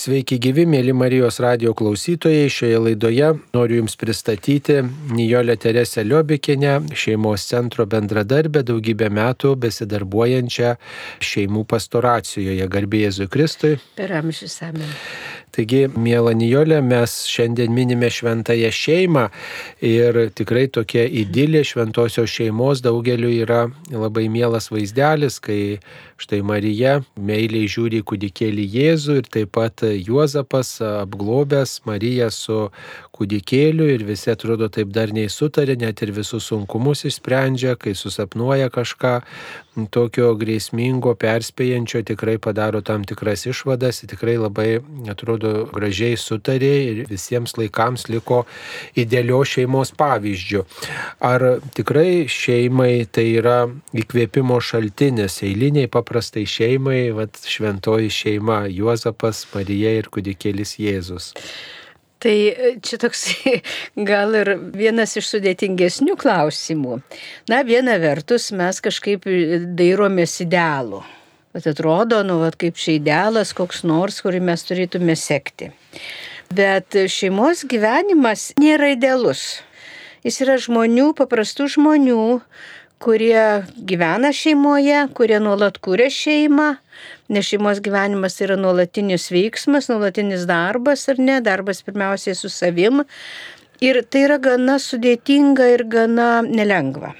Sveiki gyvi, mėly Marijos radio klausytojai. Šioje laidoje noriu Jums pristatyti Nijolę Teresę Liobikinę, šeimos centro bendradarbę, daugybę metų besidarbuojančią šeimų pastoracijoje. Garbė Jėzui Kristui. Per amžius amen. Taigi, mėla Nijolė, mes šiandien minime šventąją šeimą ir tikrai tokia idilė šventosios šeimos daugeliu yra labai mielas vaizdelis, kai štai Marija meiliai žiūri kūdikėlį Jėzų ir taip pat Juozapas apglobęs Mariją su kūdikėliu ir visi atrodo taip dar nei sutarė, net ir visus sunkumus išsprendžia, kai susapnuoja kažką tokio grėsmingo, perspėjančio, tikrai padaro tam tikras išvadas, tikrai labai atrodo gražiai sutarė ir visiems laikams liko idealio šeimos pavyzdžių. Ar tikrai šeimai tai yra įkvėpimo šaltinis, eiliniai paprastai šeimai, vat, šventoji šeima Juozapas, Marija ir kūdikėlis Jėzus? Tai e, čia toks gal ir vienas iš sudėtingesnių klausimų. Na, viena vertus mes kažkaip dairomės idealų. Bet atrodo, nu, vat, kaip šia idealas koks nors, kurį mes turėtume sekti. Bet šeimos gyvenimas nėra idealus. Jis yra žmonių, paprastų žmonių, kurie gyvena šeimoje, kurie nuolat kūrė šeimą, nes šeimos gyvenimas yra nuolatinis veiksmas, nuolatinis darbas ar ne, darbas pirmiausiai su savim. Ir tai yra gana sudėtinga ir gana nelengva.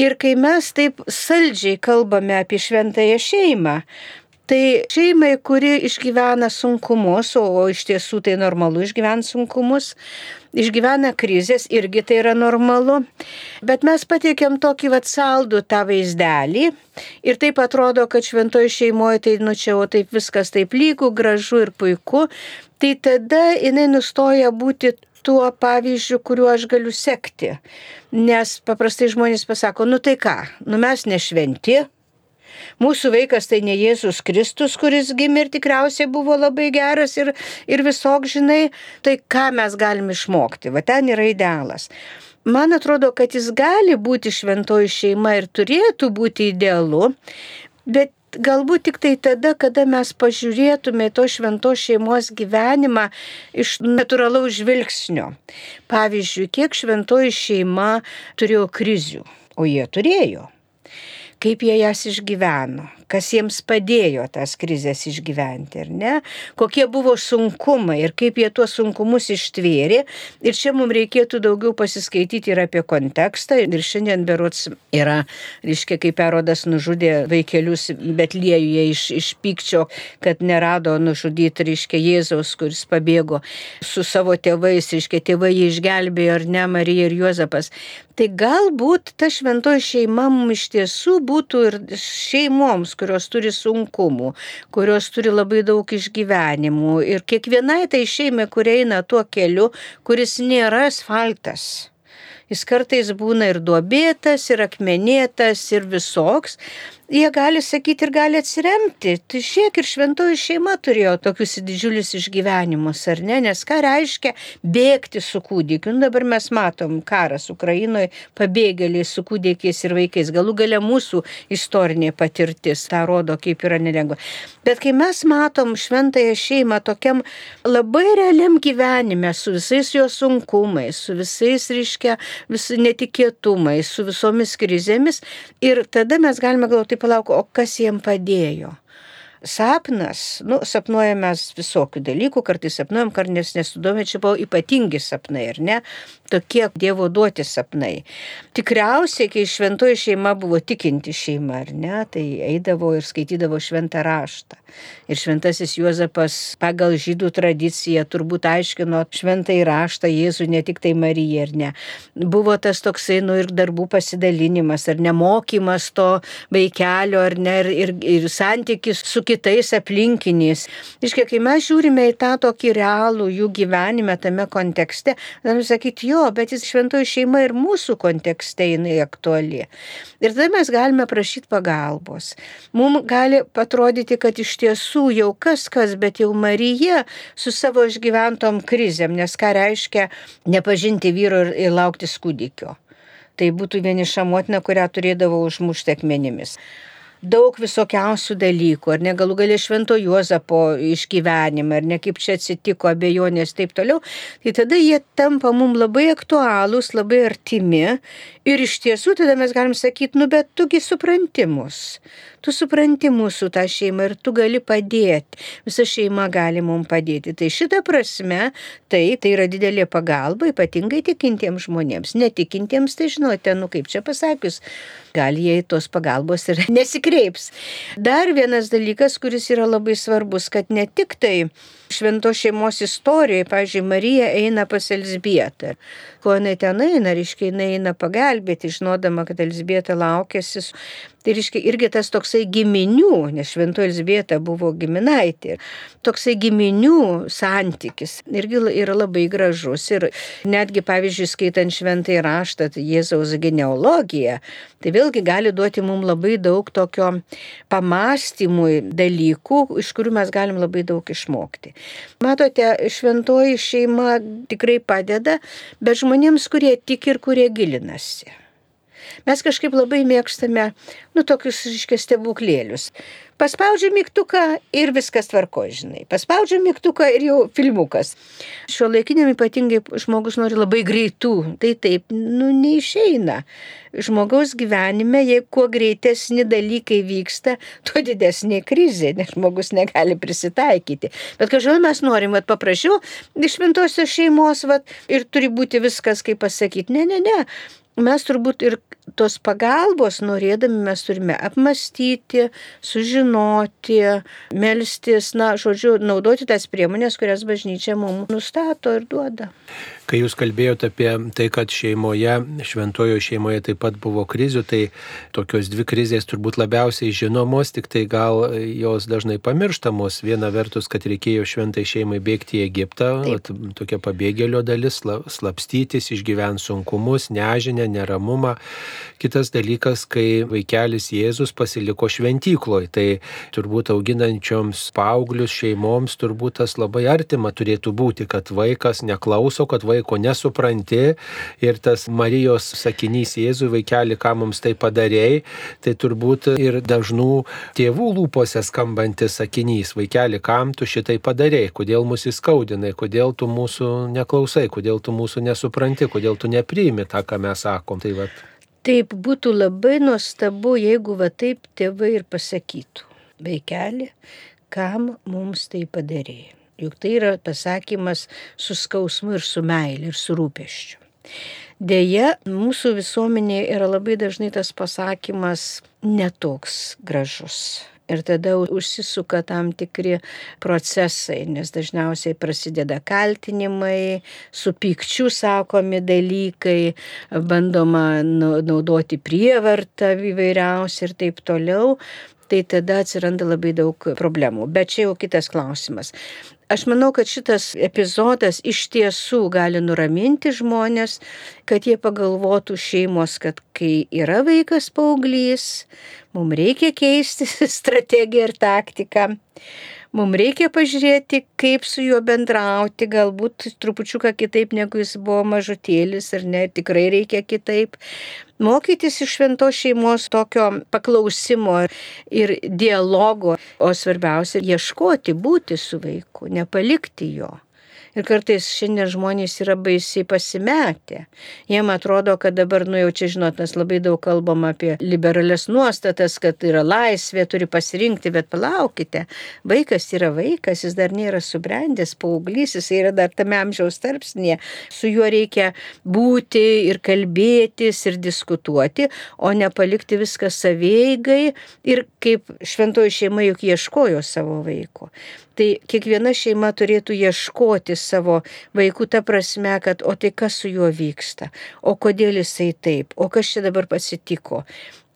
Ir kai mes taip saldžiai kalbame apie šventąją šeimą, Tai šeimai, kuri išgyvena sunkumus, o iš tiesų tai normalu išgyventi sunkumus, išgyvena krizės, irgi tai yra normalu, bet mes patiekėm tokį vat saldų tą vaizdelį ir taip atrodo, kad šventoji šeimoje tai nu čia, o taip viskas taip lygų, gražu ir puiku, tai tada jinai nustoja būti tuo pavyzdžiu, kuriuo aš galiu sekti. Nes paprastai žmonės pasako, nu tai ką, nu mes nešventi, Mūsų vaikas tai ne Jėzus Kristus, kuris gimė ir tikriausiai buvo labai geras ir, ir visok, žinai, tai ką mes galim išmokti. Va ten yra idealas. Man atrodo, kad jis gali būti šventoji šeima ir turėtų būti idealu, bet galbūt tik tai tada, kada mes pažiūrėtume to šventos šeimos gyvenimą iš natūralaus žvilgsnio. Pavyzdžiui, kiek šventoji šeima turėjo krizių, o jie turėjo kaip jie jas išgyveno, kas jiems padėjo tas krizės išgyventi, ar ne, kokie buvo sunkumai ir kaip jie tuos sunkumus ištvėrė. Ir čia mums reikėtų daugiau pasiskaityti ir apie kontekstą. Ir šiandien berots yra, reiškia, kaip erodas nužudė vaikelius Betliejuje iš, iš pykčio, kad nerado nužudyti, reiškia, Jėzaus, kuris pabėgo su savo tėvais, reiškia, tėvai jį išgelbėjo, ar ne, Marija ir Juozapas. Tai galbūt ta šventoji šeima mums iš tiesų būtų ir šeimoms, kurios turi sunkumų, kurios turi labai daug išgyvenimų. Ir kiekvienai tai šeimai, kurie eina tuo keliu, kuris nėra asfaltas. Jis kartais būna ir duobėtas, ir akmenėtas, ir visoks, jie gali sakyti ir gali atsiremti. Tai šiek ir šventoji šeima turėjo tokius didžiulius išgyvenimus, ar ne? Nes ką reiškia bėgti su kūdikiu? Nu, dabar mes matom karas Ukrainoje, pabėgėliai su kūdikiais ir vaikais. Galų gale mūsų istorinė patirtis tą rodo, kaip yra nelengva. Bet kai mes matom šventąją šeimą tokiam labai realiam gyvenime, su visais jo sunkumais, su visais, reiškia, vis netikėtumais, su visomis krizėmis, ir tada mes galime galvoti, palauk, o kas jiem padėjo? Sapnas, nu, sapnuojame visokių dalykų, kartais sapnuojam, kartais nesudomė, čia buvo ypatingi sapnai, ar ne? Tokie Dievo duoti sapnai. Tikriausiai, kai šventoji šeima buvo tikinti šeima, ar ne, tai eidavo ir skaitydavo šventą raštą. Ir šventasis Juozapas pagal žydų tradiciją turbūt aiškino šventą įraštą Jėzų, ne tik tai Mariją, ar ne. Buvo tas toksai, nu, ir darbų pasidalinimas, ar nemokymas to vaikelio, ar ne, ir, ir, ir santykis su kitais aplinkiniais. Iškia, kai mes žiūrime į tą tokį realų jų gyvenimą tame kontekste, galim sakyti, jo, bet jis šventoji šeima ir mūsų kontekste jinai aktuali. Ir tada mes galime prašyti pagalbos. Mums gali atrodyti, kad iš tiesų jau kas kas, bet jau Marija su savo išgyventom krizėm, nes ką reiškia nepažinti vyro ir, ir laukti kūdikio. Tai būtų vieniša motina, kurią turėdavo užmušti akmenimis. Daug visokiausių dalykų, ar ne? Galų galė švento Juozapo išgyvenimą, ar ne? Kaip čia atsitiko abejonės taip toliau, tai tada jie tampa mums labai aktualūs, labai artimi. Ir iš tiesų tada mes galim sakyti, nu bet tugi supranti mus tu supranti mūsų tą šeimą ir tu gali padėti. Visa šeima gali mums padėti. Tai šitą prasme, tai, tai yra didelė pagalba, ypatingai tikintiems žmonėms. Netikintiems, tai žinote, nu kaip čia pasakius, gal jie tos pagalbos ir nesikreips. Dar vienas dalykas, kuris yra labai svarbus, kad ne tik tai švento šeimos istorijoje, pavyzdžiui, Marija eina pas Elsbietą. Ko jinai ten eina, reiškia, jinai eina pagelbėti, žinodama, kad Elsbieta laukėsi. Tai reiškia irgi tas toksai giminių, nes švento Elsbieta buvo giminaitė. Toksai giminių santykis irgi yra labai gražus. Ir netgi, pavyzdžiui, skaitant šventai raštą, tai Jėzaus genealogiją, tai vėlgi gali duoti mums labai daug tokio pamastymui dalykų, iš kurių mes galim labai daug išmokti. Matote, šventoji šeima tikrai padeda, bet žmonėms, kurie tik ir kurie gilinasi. Mes kažkaip labai mėgstame, nu, tokius, iškia, stebuklėlius. Paspaudžiu mygtuką ir viskas tvarko, žinai. Paspaudžiu mygtuką ir jau filmukas. Šio laikiniam ypatingai žmogus nori labai greitų. Tai taip, nu, neišeina. Žmogaus gyvenime, jei kuo greitesni dalykai vyksta, tuo didesnė krizė, nes žmogus negali prisitaikyti. Bet kažkodėl mes norim, kad paprašiau iš šventosios šeimos, vat, ir turi būti viskas, kaip pasakyti. Ne, ne, ne mes turbūt ir tos pagalbos norėdami mes turime apmastyti, sužinoti, melstis, na, žodžiu, naudoti tas priemonės, kurias bažnyčia mums nustato ir duoda. Kai jūs kalbėjote apie tai, kad šeimoje, šventojo šeimoje taip pat buvo krizių, tai tokios dvi krizės turbūt labiausiai žinomos, tik tai gal jos dažnai pamirštamos. Viena vertus, kad reikėjo šventai šeimai bėgti į Egiptą, tokia pabėgėlio dalis, slapstytis, išgyventi sunkumus, nežinę, neramumą. Kitas dalykas, kai vaikelis Jėzus pasiliko šventykloje, tai turbūt auginančioms paauglius šeimoms turbūt tas labai artima turėtų būti, kad vaikas neklauso, kad vaiko nesupranti ir tas Marijos sakinys Jėzui vaikeli, ką mums tai padarėjai, tai turbūt ir dažnų tėvų lūpose skambantis sakinys, vaikeli, kam tu šitai padarėjai, kodėl mus įskaudinai, kodėl tu mūsų neklausai, kodėl tu mūsų nesupranti, kodėl tu nepriimi tą, ką mes sakom. Tai vat. Taip būtų labai nuostabu, jeigu va taip tėvai ir pasakytų. Vaikeli, kam mums tai padarė? Juk tai yra pasakymas su skausmu ir su meilė ir su rūpeščiu. Deja, mūsų visuomenėje yra labai dažnai tas pasakymas netoks gražus ir tada užsisuka tam tikri procesai, nes dažniausiai prasideda kaltinimai, su pykčiu sakomi dalykai, bandoma naudoti prievartą įvairiausią ir taip toliau tai tada atsiranda labai daug problemų. Bet čia jau kitas klausimas. Aš manau, kad šitas epizodas iš tiesų gali nuraminti žmonės, kad jie pagalvotų šeimos, kad kai yra vaikas paauglys, mums reikia keisti strategiją ir taktiką. Mums reikia pažiūrėti, kaip su juo bendrauti, galbūt trupučiuką kitaip, negu jis buvo mažutėlis, ar ne, tikrai reikia kitaip mokytis iš šventos šeimos tokio paklausimo ir dialogo, o svarbiausia ieškoti būti su vaiku, nepalikti jo. Ir kartais šiandien žmonės yra baisiai pasimetę. Jiem atrodo, kad dabar, nu jau čia žinot, mes labai daug kalbam apie liberales nuostatas, kad yra laisvė, turi pasirinkti, bet palaukite. Vaikas yra vaikas, jis dar nėra subrendęs, paauglys, jis yra dar tame amžiaus tarpsnėje. Su juo reikia būti ir kalbėtis ir diskutuoti, o ne palikti viską saveigai ir kaip šventoji šeima juk ieškojo savo vaiko. Tai kiekviena šeima turėtų ieškoti savo vaikų ta prasme, kad o tai kas su juo vyksta, o kodėl jisai taip, o kas čia dabar pasitiko.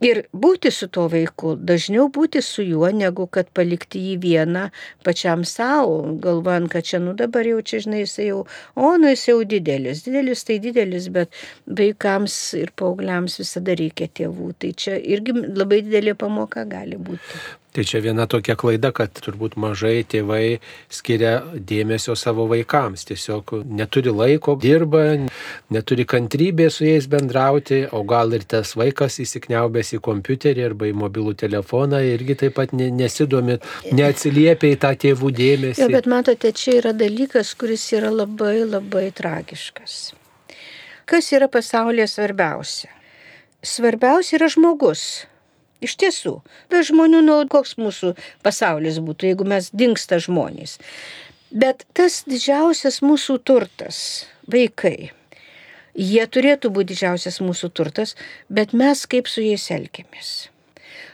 Ir būti su tuo vaiku, dažniau būti su juo, negu kad palikti jį vieną pačiam savo, galvojant, kad čia, nu dabar jau čia, žinai, jis jau, o, nu jis jau didelis, didelis tai didelis, bet vaikams ir paaugliams visada reikia tėvų. Tai čia irgi labai didelė pamoka gali būti. Tai čia viena tokia klaida, kad turbūt mažai tėvai skiria dėmesio savo vaikams. Tiesiog neturi laiko, dirba, neturi kantrybės su jais bendrauti, o gal ir tas vaikas įsikniaubęs į kompiuterį arba į mobilų telefoną irgi taip pat nesidomi, neatsiliepia į tą tėvų dėmesį. Jo, bet matote, čia yra dalykas, kuris yra labai labai tragiškas. Kas yra pasaulyje svarbiausia? Svarbiausia yra žmogus Iš tiesų, be žmonių, nu, koks mūsų pasaulis būtų, jeigu mes dinksta žmonės. Bet tas didžiausias mūsų turtas - vaikai. Jie turėtų būti didžiausias mūsų turtas, bet mes kaip su jais elgiamės.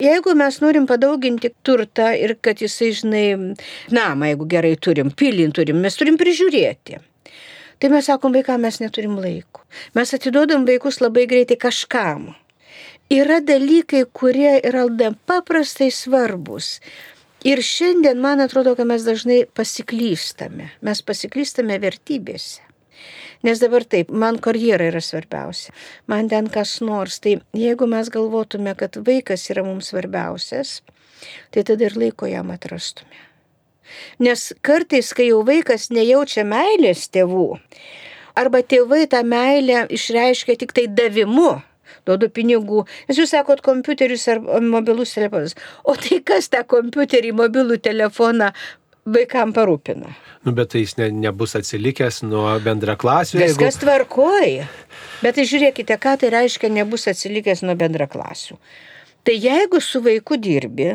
Jeigu mes norim padauginti turtą ir kad jisai, žinai, namą, jeigu gerai turim, pilin turim, mes turim prižiūrėti. Tai mes sakom, vaikam mes neturim laiko. Mes atiduodam vaikus labai greitai kažkam yra dalykai, kurie yra nepaprastai svarbus. Ir šiandien man atrodo, kad mes dažnai pasiklystame. Mes pasiklystame vertybėse. Nes dabar taip, man karjera yra svarbiausia, man ten kas nors. Tai jeigu mes galvotume, kad vaikas yra mums svarbiausias, tai tada ir laiko jam atrastume. Nes kartais, kai jau vaikas nejaučia meilės tėvų, arba tėvai tą meilę išreiškia tik tai davimu, duodu pinigų. Nes jūs sakot kompiuteris ar mobilus telefonas. O tai kas tą kompiuterį, mobilų telefoną vaikam parūpina? Nu, bet tai jis ne, nebus atsilikęs nuo bendraklasių. Viskas jeigu... tvarkoja. Bet tai žiūrėkite, ką tai reiškia nebus atsilikęs nuo bendraklasių. Tai jeigu su vaiku dirbi,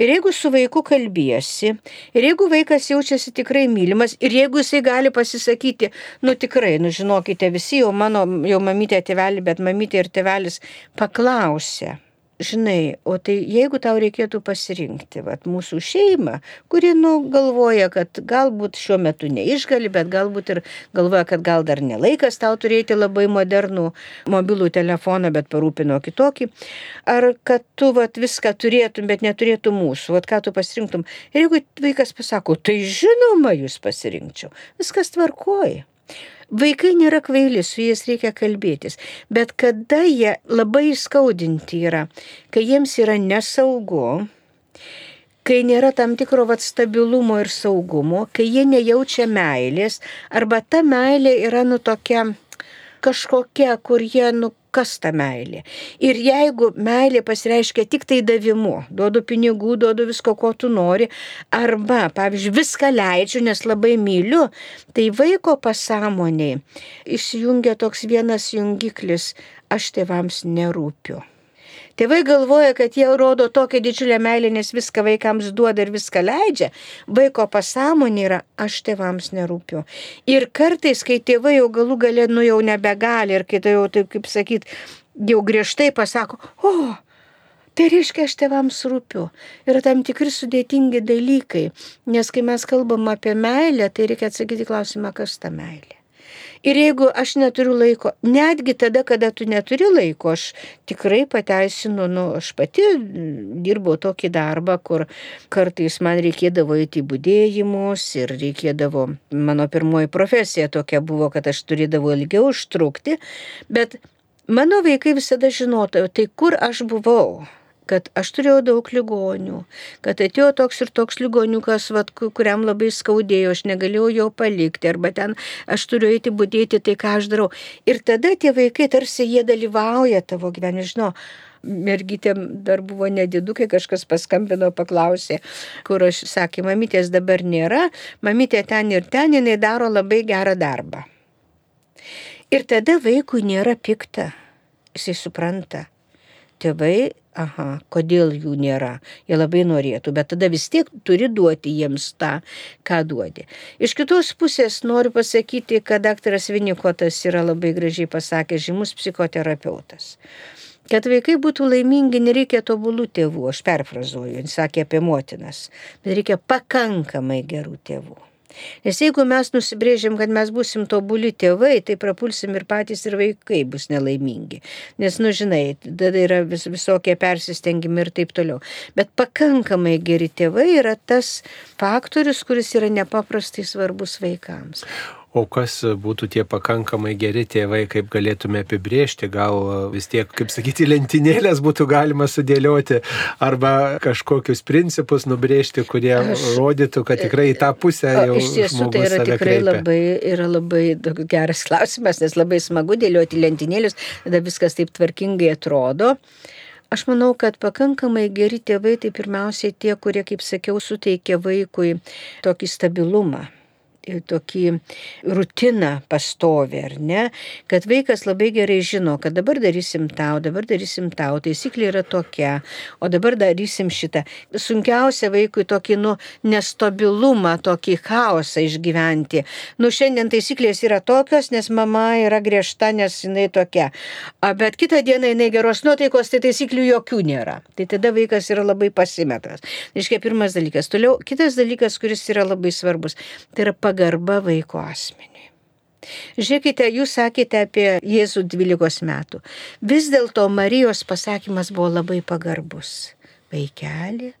Ir jeigu su vaiku kalbėsi, ir jeigu vaikas jaučiasi tikrai mylimas, ir jeigu jisai gali pasisakyti, nu tikrai, nu žinokite, visi jau mano, jau mamytė tėvelį, bet mamytė ir tėvelis paklausė žinai, o tai jeigu tau reikėtų pasirinkti, vat, mūsų šeimą, kuri, nu, galvoja, kad galbūt šiuo metu neišgali, bet galbūt ir galvoja, kad gal dar nelaikas tau turėti labai modernų mobilų telefoną, bet parūpino kitokį, ar kad tu, vat, viską turėtum, bet neturėtum mūsų, vat, ką tu pasirinktum. Ir jeigu vaikas pasako, tai žinoma, jūs pasirinkčiau, viskas tvarkoja. Vaikai nėra kvaili, su jais reikia kalbėtis, bet kada jie labai įskaudinti yra, kai jiems yra nesaugu, kai nėra tam tikro vat, stabilumo ir saugumo, kai jie nejaučia meilės, arba ta meilė yra nu tokia kažkokia, kur jie nu kas ta meilė. Ir jeigu meilė pasireiškia tik tai davimu, duodu pinigų, duodu visko, ko tu nori, arba, pavyzdžiui, viską leidžiu, nes labai myliu, tai vaiko pasąmoniai išjungia toks vienas jungiklis, aš tėvams nerūpiu. Tėvai galvoja, kad jie rodo tokią didžiulę meilę, nes viską vaikams duoda ir viską leidžia. Vaiko pasąmonė yra, aš tėvams nerūpiu. Ir kartais, kai tėvai jau galų galę, nu jau nebegali ir kai tai jau, taip kaip sakyt, jau griežtai pasako, o, oh, Tai reiškia, aš tėvams rūpiu. Yra tam tikri sudėtingi dalykai, nes kai mes kalbam apie meilę, tai reikia atsakyti klausimą, kas ta meilė. Ir jeigu aš neturiu laiko, netgi tada, kada tu neturi laiko, aš tikrai pateisinu, nu, aš pati dirbau tokį darbą, kur kartais man reikėdavo įti būdėjimus ir reikėdavo, mano pirmoji profesija tokia buvo, kad aš turėdavau ilgiau užtrukti, bet mano vaikai visada žinotų, tai kur aš buvau kad aš turėjau daug ligonių, kad atėjo toks ir toks ligoniukas, vat, kuriam labai skaudėjo, aš negalėjau jo palikti, arba ten aš turiu eiti būdėti tai, ką aš darau. Ir tada tie vaikai tarsi jie dalyvauja tavo gyvenime, žinau. Mergytėm dar buvo nedidukai, kažkas paskambino, paklausė, kur aš sakė, mamytės dabar nėra, mamytė ten ir ten, jinai daro labai gerą darbą. Ir tada vaikui nėra pikta, jisai supranta. Tėvai aha, kodėl jų nėra, jie labai norėtų, bet tada vis tiek turi duoti jiems tą, ką duodi. Iš kitos pusės noriu pasakyti, kad daktaras Vinikotas yra labai gražiai pasakęs, žymus psichoterapeutas. Kad vaikai būtų laimingi, nereikia tobulų tėvų, aš perfrazuoju, jis sakė apie motinas, bet reikia pakankamai gerų tėvų. Nes jeigu mes nusibrėžiam, kad mes busim tobuli tėvai, tai prapulsim ir patys ir vaikai bus nelaimingi. Nes, nu žinai, tada yra vis, visokie persistengimai ir taip toliau. Bet pakankamai geri tėvai yra tas faktorius, kuris yra nepaprastai svarbus vaikams. O kas būtų tie pakankamai geri tėvai, kaip galėtume apibriežti, gal vis tiek, kaip sakyti, lentynėlės būtų galima sudėlioti arba kažkokius principus nubrėžti, kurie Aš, rodytų, kad tikrai į tą pusę jau. Iš tiesų tai yra tikrai kreipia. labai, yra labai geras klausimas, nes labai smagu dėlioti lentynėlės, tada viskas taip tvarkingai atrodo. Aš manau, kad pakankamai geri tėvai tai pirmiausiai tie, kurie, kaip sakiau, suteikia vaikui tokį stabilumą tokį rutiną pastovę, ar ne, kad vaikas labai gerai žino, kad dabar darysim tau, dabar darysim tau, taisyklė yra tokia, o dabar darysim šitą. Sunkiausia vaikui tokį, nu, nestabilumą, tokį chaosą išgyventi. Nu, šiandien taisyklės yra tokios, nes mama yra griežta, nes jinai tokia. A, bet kitą dieną jinai geros nuotaikos, tai taisyklių jokių nėra. Tai tada vaikas yra labai pasimetras. Tai iškia pirmas dalykas. Toliau, kitas dalykas, kuris yra labai svarbus, tai yra pagarba vaiko asmeniui. Žiūrėkite, jūs sakėte apie Jėzų 12 metų. Vis dėlto Marijos pasakymas buvo labai pagarbus. Vaikeli,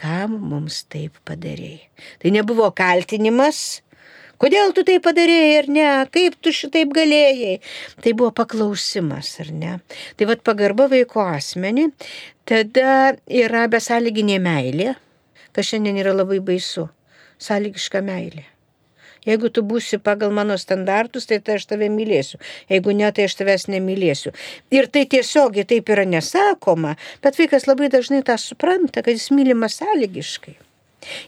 kam mums taip padarėjai? Tai nebuvo kaltinimas, kodėl tu tai padarėjai ar ne, kaip tu šitaip galėjai. Tai buvo paklausimas, ar ne. Tai vad pagarba vaiko asmenį, tada yra besąlyginė meilė, kas šiandien yra labai baisu. Sąlygiška meilė. Jeigu tu būsi pagal mano standartus, tai, tai aš tave mylėsiu. Jeigu ne, tai aš tavęs nemylėsiu. Ir tai tiesiogiai taip yra nesakoma, bet vaikas labai dažnai tą supranta, kad jis mylimas sąlygiškai.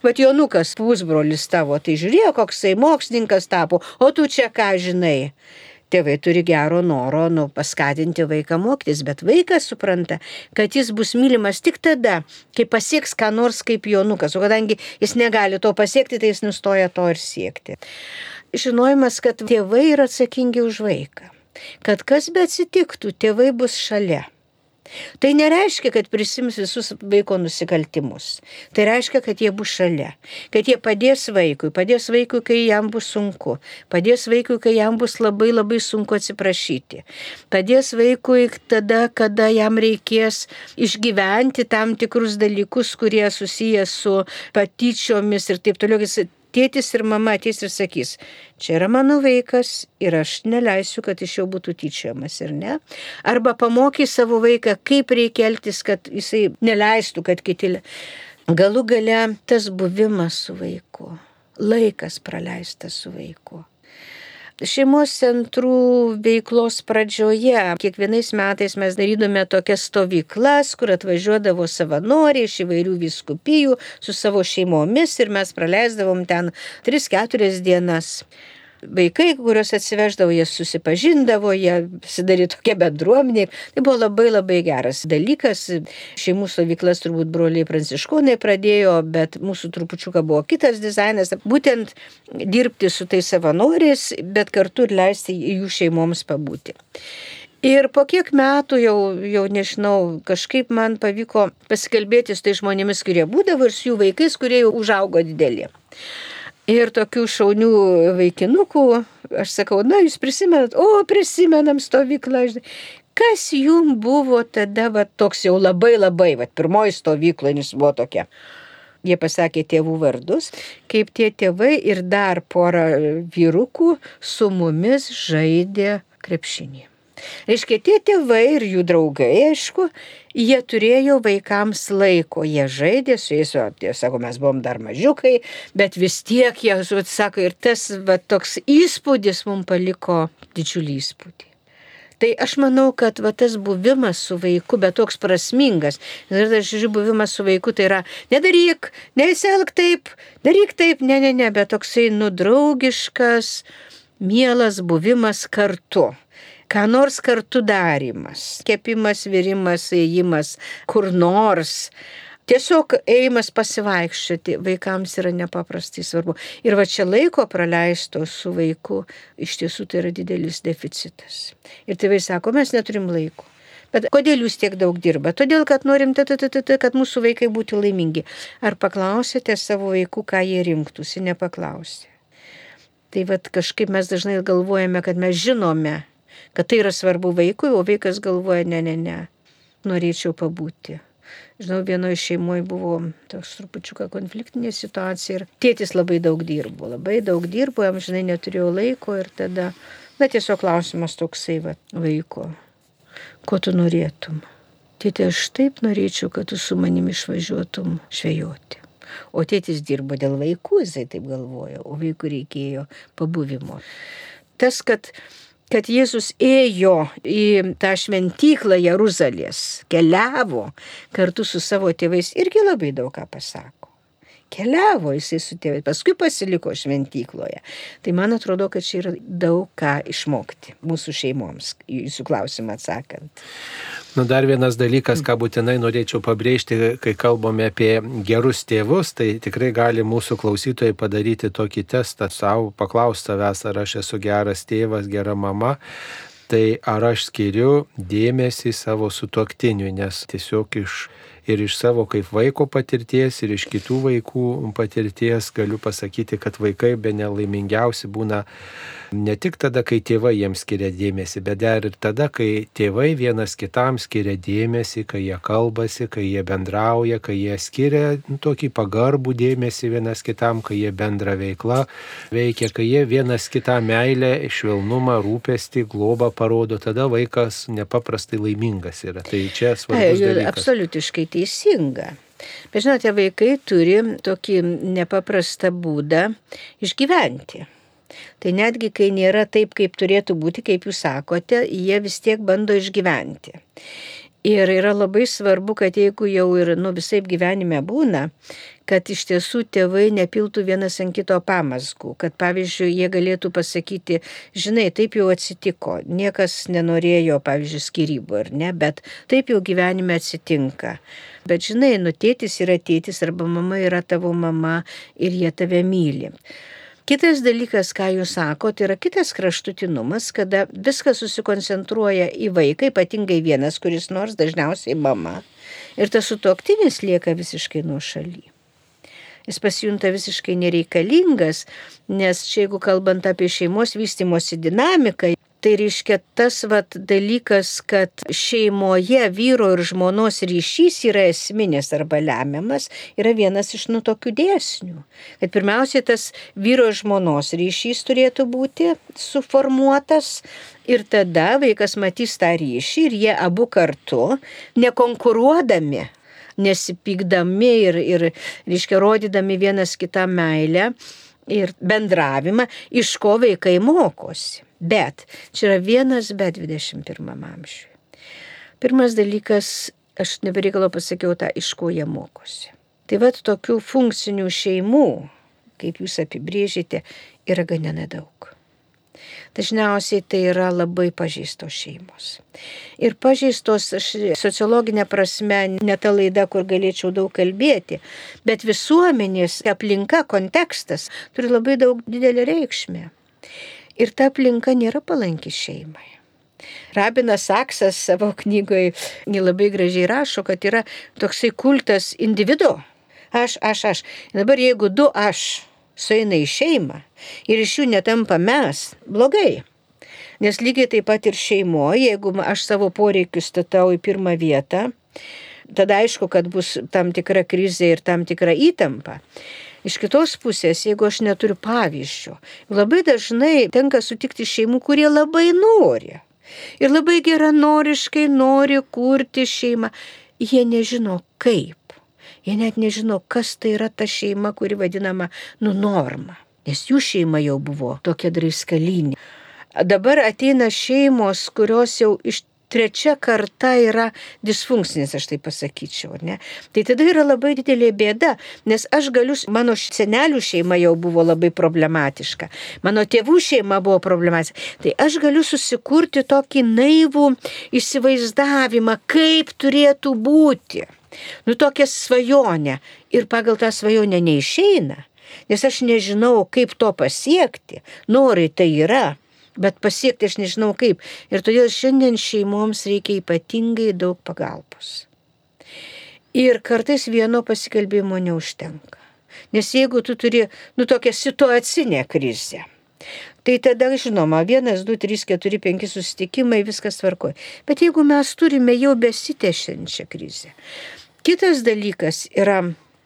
Bet Jonukas, pusbrolis tavo, tai žiūrėjo, koksai mokslininkas tapo, o tu čia ką žinai tėvai turi gero noro nu, paskatinti vaiką mokytis, bet vaikas supranta, kad jis bus mylimas tik tada, kai pasieks ką nors kaip Jonukas, o kadangi jis negali to pasiekti, tai jis nustoja to ir siekti. Žinojimas, kad tėvai yra atsakingi už vaiką, kad kas be atsitiktų, tėvai bus šalia. Tai nereiškia, kad prisims visus vaiko nusikaltimus. Tai reiškia, kad jie bus šalia, kad jie padės vaikui, padės vaikui, kai jam bus sunku, padės vaikui, kai jam bus labai labai sunku atsiprašyti, padės vaikui tada, kada jam reikės išgyventi tam tikrus dalykus, kurie susijęs su patyčiomis ir taip toliau tėtis ir mama ateis ir sakys, čia yra mano vaikas ir aš neleisiu, kad iš jo būtų tyčiamas ir ne. Arba pamoky savo vaiką, kaip reikia elgtis, kad jisai neleistų, kad kiti. Galų gale tas buvimas su vaiku, laikas praleistas su vaiku šeimos centrų veiklos pradžioje. Kiekvienais metais mes darydome tokias stovyklas, kur atvažiuodavo savanoriai iš įvairių viskupijų su savo šeimomis ir mes praleisdavom ten 3-4 dienas vaikai, kuriuos atsiveždavo, jie susipažindavo, jie sidarė tokia bendruomenė. Tai buvo labai labai geras dalykas. Šeimų stovyklas turbūt broliai pranciškonai pradėjo, bet mūsų trupučiuką buvo kitas dizainas. Būtent dirbti su tais savanoriais, bet kartu ir leisti jų šeimoms pabūti. Ir po kiek metų jau, jau nežinau, kažkaip man pavyko pasikalbėti su tai žmonėmis, kurie būdavo ir su jų vaikais, kurie jau užaugo dideli. Ir tokių šaunių vaikinukų, aš sakau, na, jūs prisimenat, o, prisimenam stovyklą. Kas jum buvo tada, va, toks jau labai labai, va, pirmoji stovykla, nes buvo tokia. Jie pasakė tėvų vardus, kaip tie tėvai ir dar pora vyrukų su mumis žaidė krepšinį. Reiškia, tie tėvai ir jų draugai, aišku, jie turėjo vaikams laiko, jie žaidė su jais, o tie sako, mes buvom dar mažiukai, bet vis tiek jie, sako, ir tas va, toks įspūdis mums paliko didžiulį įspūdį. Tai aš manau, kad va, tas buvimas su vaiku, bet toks prasmingas, ir tas žiūrėjau, buvimas su vaiku, tai yra nedaryk, nesielg taip, daryk taip, ne, ne, ne, bet toksai nudraugiškas, mielas buvimas kartu ką nors kartu darimas, kepimas, virimas, ėjimas, kur nors. Tiesiog ėjimas pasivaikščioti vaikams yra nepaprastai svarbu. Ir va čia laiko praleisto su vaiku iš tiesų tai yra didelis deficitas. Ir tėvai sako, mes neturim laiko. Bet kodėl jūs tiek daug dirba? Todėl, kad norim, kad mūsų vaikai būtų laimingi. Ar paklausėte savo vaikų, ką jie rinktųsi? Nepaklausė. Tai vad kažkaip mes dažnai galvojame, kad mes žinome, kad tai yra svarbu vaikui, o vaikas galvoja, ne, ne, ne, norėčiau pabūti. Žinau, vienoje šeimoje buvo toks trupučiuką konfliktinė situacija ir tėtis labai daug dirbo, labai daug dirbo, jam žinai neturėjo laiko ir tada, na tiesiog klausimas toksai va, vaiko, ko tu norėtum. Tėtė, aš taip norėčiau, kad tu su manimi išvažiuotum žvejoti. O tėtis dirbo dėl vaikų, jisai taip galvojo, o vaikų reikėjo pabuvimo. Tas, kad kad Jėzus ėjo į tą šventyklą Jeruzalės, keliavo kartu su savo tėvais, irgi labai daug ką pasako. Keliavo jisai su tėvais, paskui pasiliko šventykloje. Tai man atrodo, kad čia yra daug ką išmokti mūsų šeimoms, jūsų klausimą atsakant. Nu, dar vienas dalykas, ką būtinai norėčiau pabrėžti, kai kalbame apie gerus tėvus, tai tikrai gali mūsų klausytojai padaryti tokį testą savo, paklausti savęs, ar aš esu geras tėvas, gera mama. Tai ar aš skiriu dėmesį savo sutoktiniui, nes tiesiog iš ir iš savo kaip vaiko patirties, ir iš kitų vaikų patirties galiu pasakyti, kad vaikai be nelaimingiausi būna ne tik tada, kai tėvai jiems skiria dėmesį, bet dar ir tada, kai tėvai vienas kitam skiria dėmesį, kai jie kalbasi, kai jie bendrauja, kai jie skiria nu, tokį pagarbų dėmesį vienas kitam, kai jie bendra veikla veikia, kai jie vienas kitam meilę, švelnumą, rūpestį, globą parodo, tada vaikas nepaprastai laimingas yra. Tai čia dalykas. Absoliutiškai teisinga. Bet žinote, vaikai turi tokį nepaprastą būdą išgyventi. Tai netgi kai nėra taip, kaip turėtų būti, kaip jūs sakote, jie vis tiek bando išgyventi. Ir yra labai svarbu, kad jeigu jau ir nu, visai gyvenime būna, kad iš tiesų tėvai nepiltų vienas ant kito pamasgų, kad pavyzdžiui jie galėtų pasakyti, žinai, taip jau atsitiko, niekas nenorėjo, pavyzdžiui, skirybų ar ne, bet taip jau gyvenime atsitinka. Bet žinai, nu tėtis yra tėtis arba mama yra tavo mama ir jie tave myli. Kitas dalykas, ką jūs sakote, yra kitas kraštutinumas, kada viskas susikoncentruoja į vaiką, ypatingai vienas, kuris nors dažniausiai mama. Ir tas sutuoktinis lieka visiškai nuo šaly. Jis pasijunta visiškai nereikalingas, nes čia jeigu kalbant apie šeimos vystimosi dinamiką, Tai reiškia tas vat, dalykas, kad šeimoje vyro ir žmonos ryšys yra esminis arba lemiamas, yra vienas iš nu tokių dėsnių. Kad pirmiausia, tas vyro ir žmonos ryšys turėtų būti suformuotas ir tada vaikas matys tą ryšį ir jie abu kartu, nekonkuruodami nesipykdami ir, ir reiškia, rodydami vienas kitą meilę ir bendravimą, iš ko vaikai mokosi. Bet čia yra vienas bet 21 amžiui. Pirmas dalykas, aš nebereikalo pasakiau tą, iš ko jie mokosi. Tai vad tokių funkcinių šeimų, kaip jūs apibrėžite, yra gana nedaug. Dažniausiai tai yra labai pažįstos šeimos. Ir pažįstos, sociologinė prasme, ne ta laida, kur galėčiau daug kalbėti, bet visuomenės aplinka, kontekstas turi labai daug didelį reikšmę. Ir ta aplinka nėra palanki šeimai. Rabinas Saksas savo knygoje labai gražiai rašo, kad yra toksai kultas individu. Aš, aš, aš. Dabar jeigu du aš sueina į šeimą ir iš jų netampa mes, blogai. Nes lygiai taip pat ir šeimoje, jeigu aš savo poreikius statau į pirmą vietą, tada aišku, kad bus tam tikra krizė ir tam tikra įtampa. Iš kitos pusės, jeigu aš neturiu pavyzdžio, labai dažnai tenka sutikti šeimų, kurie labai nori. Ir labai geranoriškai nori kurti šeimą. Jie nežino kaip. Jie net nežino, kas tai yra ta šeima, kuri vadinama nu norma. Nes jų šeima jau buvo tokia draiskalinė. Dabar ateina šeimos, kurios jau iš trečia karta yra disfunkcinis, aš tai pasakyčiau, ne? Tai tada yra labai didelė bėda, nes aš galiu, mano senelių šeima jau buvo labai problematiška, mano tėvų šeima buvo problematiška, tai aš galiu susikurti tokį naivų įsivaizdavimą, kaip turėtų būti. Nu tokia svajonė ir pagal tą svajonę neišeina, nes aš nežinau, kaip to pasiekti, norai tai yra bet pasiekti aš nežinau kaip. Ir todėl šiandien šeimoms reikia ypatingai daug pagalbos. Ir kartais vieno pasikalbėjimo neužtenka. Nes jeigu tu turi, nu, tokią situacinę krizę, tai tada, žinoma, vienas, du, trys, keturi, penki susitikimai, viskas tvarkoja. Bet jeigu mes turime jau besitęšiančią krizę, Kitas dalykas yra,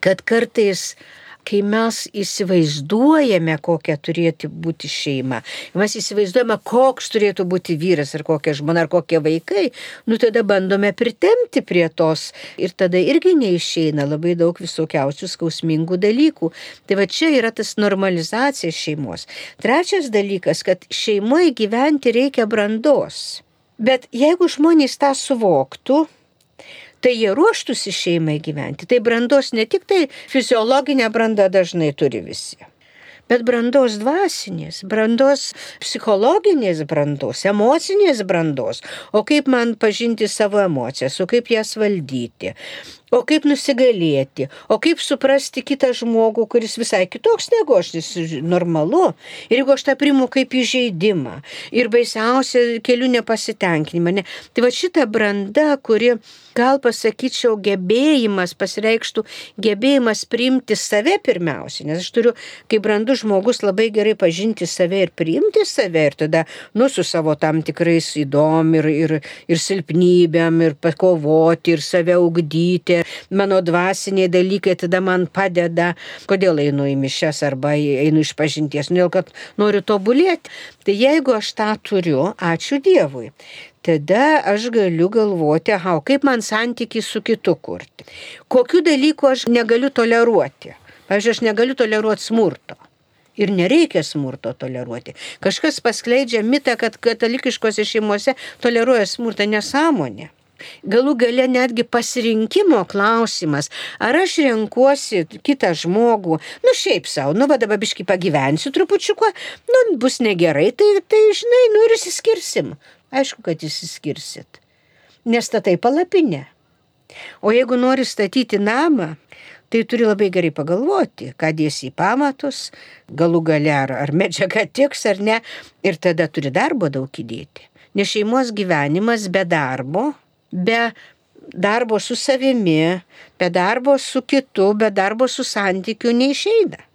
kad kartais kai mes įsivaizduojame, kokia turėtų būti šeima, mes įsivaizduojame, koks turėtų būti vyras ar kokia žmona ar kokie vaikai, nu tada bandome pritemti prie tos ir tada irgi neišeina labai daug visokiausių skausmingų dalykų. Tai va čia yra tas normalizacija šeimos. Trečias dalykas, kad šeimoje gyventi reikia brandos. Bet jeigu žmonės tą suvoktų, tai jie ruoštųsi šeimai gyventi. Tai brandos ne tik tai fiziologinė branda dažnai turi visi. Bet brandos dvasinės, brandos psichologinės brandos, emocinės brandos, o kaip man pažinti savo emocijas, o kaip jas valdyti, O kaip nusigalėti, o kaip suprasti kitą žmogų, kuris visai kitoks negu aš, jis normalu. Ir jeigu aš tą primu kaip įžeidimą ir baisiausia keliu nepasitenkinimą. Ne. Tai va šita branda, kuri, gal pasakyčiau, gebėjimas pasireikštų, gebėjimas priimti save pirmiausia, nes aš turiu, kaip brandus žmogus, labai gerai pažinti save ir priimti save ir tada, nu, su savo tam tikrais įdom ir, ir, ir silpnybėm ir pakovoti ir save ugdyti mano dvasiniai dalykai tada man padeda, kodėl einu į mišes arba einu iš pažinties, nu, kad noriu tobulėti. Tai jeigu aš tą turiu, ačiū Dievui tada aš galiu galvoti, aha, kaip man santykiai su kitu kurti. Kokiu dalyku aš negaliu toleruoti. Pavyzdžiui, aš negaliu toleruoti smurto. Ir nereikia smurto toleruoti. Kažkas paskleidžia mitą, kad katalikiškose šeimose toleruoja smurtą nesąmonę. Galų gale netgi pasirinkimo klausimas, ar aš renkuosi kitą žmogų, nu šiaip savo, nu va dabar biškai pagyvensiu trupučiuką, nu bus negerai, tai, tai žinai, nu ir įsiskirsim. Aišku, kad įsiskirsit. Nestatai palapinę. O jeigu nori statyti namą, tai turi labai gerai pagalvoti, ką dėsi į pamatus, galų gale ar, ar medžiaga tiks ar ne, ir tada turi darbo daug įdėti. Nes šeimos gyvenimas be darbo be darbo su savimi, be darbo su kitu, be darbo su santykiu neišeina.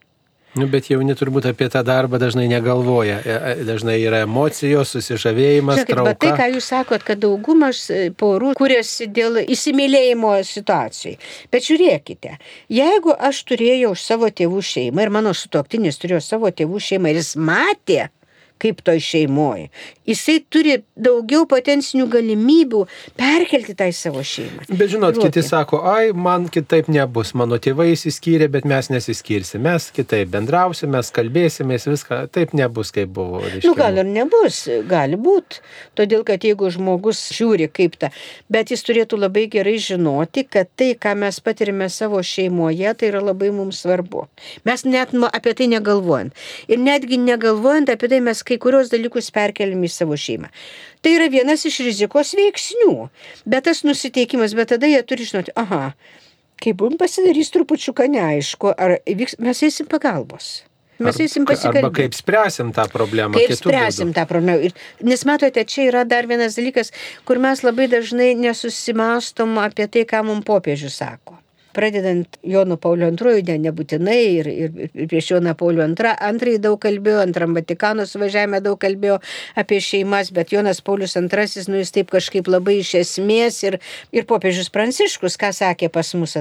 Nu, bet jauni turbūt apie tą darbą dažnai negalvoja. E, e, dažnai yra emocijos, susižavėjimas. Žiūrėkit, trauka. bet tai, ką jūs sakot, kad daugumas e, porų kūrėsi dėl įsimylėjimo situacijai. Bet žiūrėkite, jeigu aš turėjau savo tėvų šeimą ir mano sutoktinis turėjo savo tėvų šeimą ir jis matė, kaip toj šeimoje. Jisai turi daugiau potencinių galimybių perkelti tai savo šeimą. Bet žinot, Ruoti. kiti sako, ai, man kitaip nebus, mano tėvai įsiskyrė, bet mes nesiskirsim, mes kitaip bendrausim, mes kalbėsimės, viską taip nebus, kaip buvo. Reiškia. Nu, gal ir nebus, gali būti. Todėl, kad jeigu žmogus žiūri kaip ta, bet jis turėtų labai gerai žinoti, kad tai, ką mes patirime savo šeimoje, tai yra labai mums svarbu. Mes net apie tai negalvojant. Ir netgi negalvojant apie tai, mes kai kurios dalykus perkeliam į savo šeimą. Tai yra vienas iš rizikos veiksnių. Bet tas nusiteikimas, bet tada jie turi žinoti, aha, kai bum pasidarys trupučiuką neaišku, ar vyks, mes eisim pagalbos. Mes eisim pasikalbėti. Arba kaip spręsim tą problemą. Kaip spręsim būdų. tą problemą. Ir, nes matote, čia yra dar vienas dalykas, kur mes labai dažnai nesusimastom apie tai, ką mums popiežius sako pradedant Jonu Pauliu II, ne, nebūtinai ir, ir, ir prieš Joną Paulių II, antrąjį daug kalbėjo, antram Vatikano suvažiavime daug kalbėjo apie šeimas, bet Jonas Paulius II, nu jis taip kažkaip labai iš esmės ir, ir popiežius Pranciškus, ką sakė pas mus,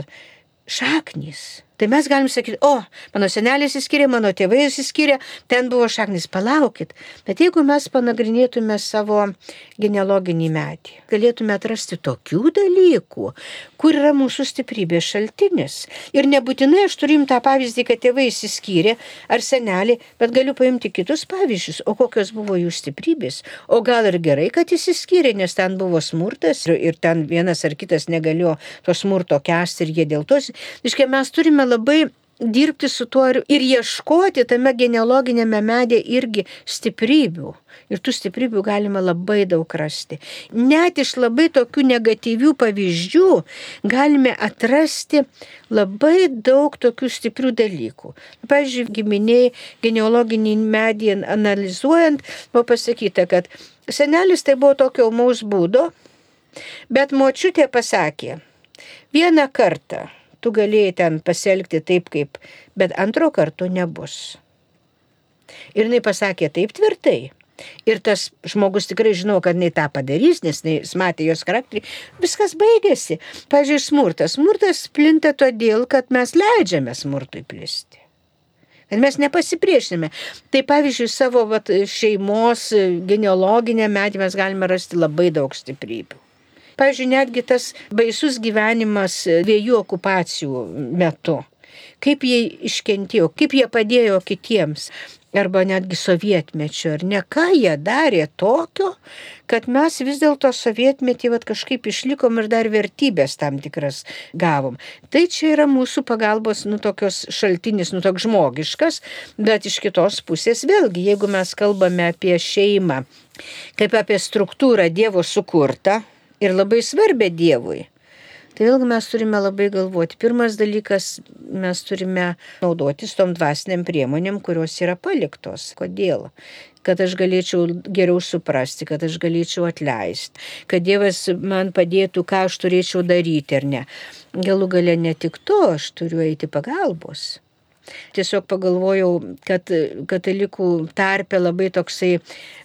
šaknys Tai mes galim sakyti, o, mano senelis įskyrė, mano tėvai įskyrė, ten buvo šaknis, palaukit. Bet jeigu mes panagrinėtume savo genealoginį metį, galėtume atrasti tokių dalykų, kur yra mūsų stiprybės šaltinis. Ir nebūtinai aš turim tą pavyzdį, kad tėvai įskyrė ar seneliai, bet galiu paimti kitus pavyzdžius, o kokios buvo jų stiprybės. O gal ir gerai, kad jis įskyrė, nes ten buvo smurtas ir ten vienas ar kitas negalėjo to smurto kesti ir jie dėl to. Iškai mes turime labai dirbti su tuo ir ieškoti tame genealoginėme medė irgi stiprybių. Ir tų stiprybių galima labai daug rasti. Net iš labai tokių negatyvių pavyzdžių galime atrasti labai daug tokių stiprių dalykų. Pavyzdžiui, giminiai genealoginį medį analizuojant, buvo pasakyta, kad senelis tai buvo tokio maus būdo, bet močiutė pasakė, vieną kartą tu galėjai ten pasielgti taip, kaip, bet antro karto nebus. Ir jinai pasakė taip tvirtai, ir tas žmogus tikrai žino, kad jinai tą padarys, nes jis matė jos charakterį, viskas baigėsi. Pavyzdžiui, smurtas. Smurtas plinta todėl, kad mes leidžiame smurtui plisti. Kad mes nepasipriešiname. Tai pavyzdžiui, savo vat, šeimos genealoginę metį mes galime rasti labai daug stiprybių. Pavyzdžiui, netgi tas baisus gyvenimas dviejų okupacijų metu kaip jie iškentėjo, kaip jie padėjo kitiems, arba netgi sovietmečio, ar ne, ką jie darė tokio, kad mes vis dėlto sovietmetį vat, kažkaip išlikom ir dar vertybės tam tikras gavom. Tai čia yra mūsų pagalbos, nu, tokios šaltinis, nu, toks žmogiškas, bet iš kitos pusės vėlgi, jeigu mes kalbame apie šeimą, kaip apie struktūrą Dievo sukurtą ir labai svarbę Dievui, Tai vėlgi mes turime labai galvoti. Pirmas dalykas, mes turime naudotis tom dvasiniam priemonėm, kurios yra paliktos. Kodėl? kad aš galėčiau geriau suprasti, kad aš galėčiau atleisti, kad Dievas man padėtų, ką aš turėčiau daryti ar ne. Galų gale ne tik to, aš turiu eiti pagalbos. Tiesiog pagalvojau, kad katalikų tarpe labai toksai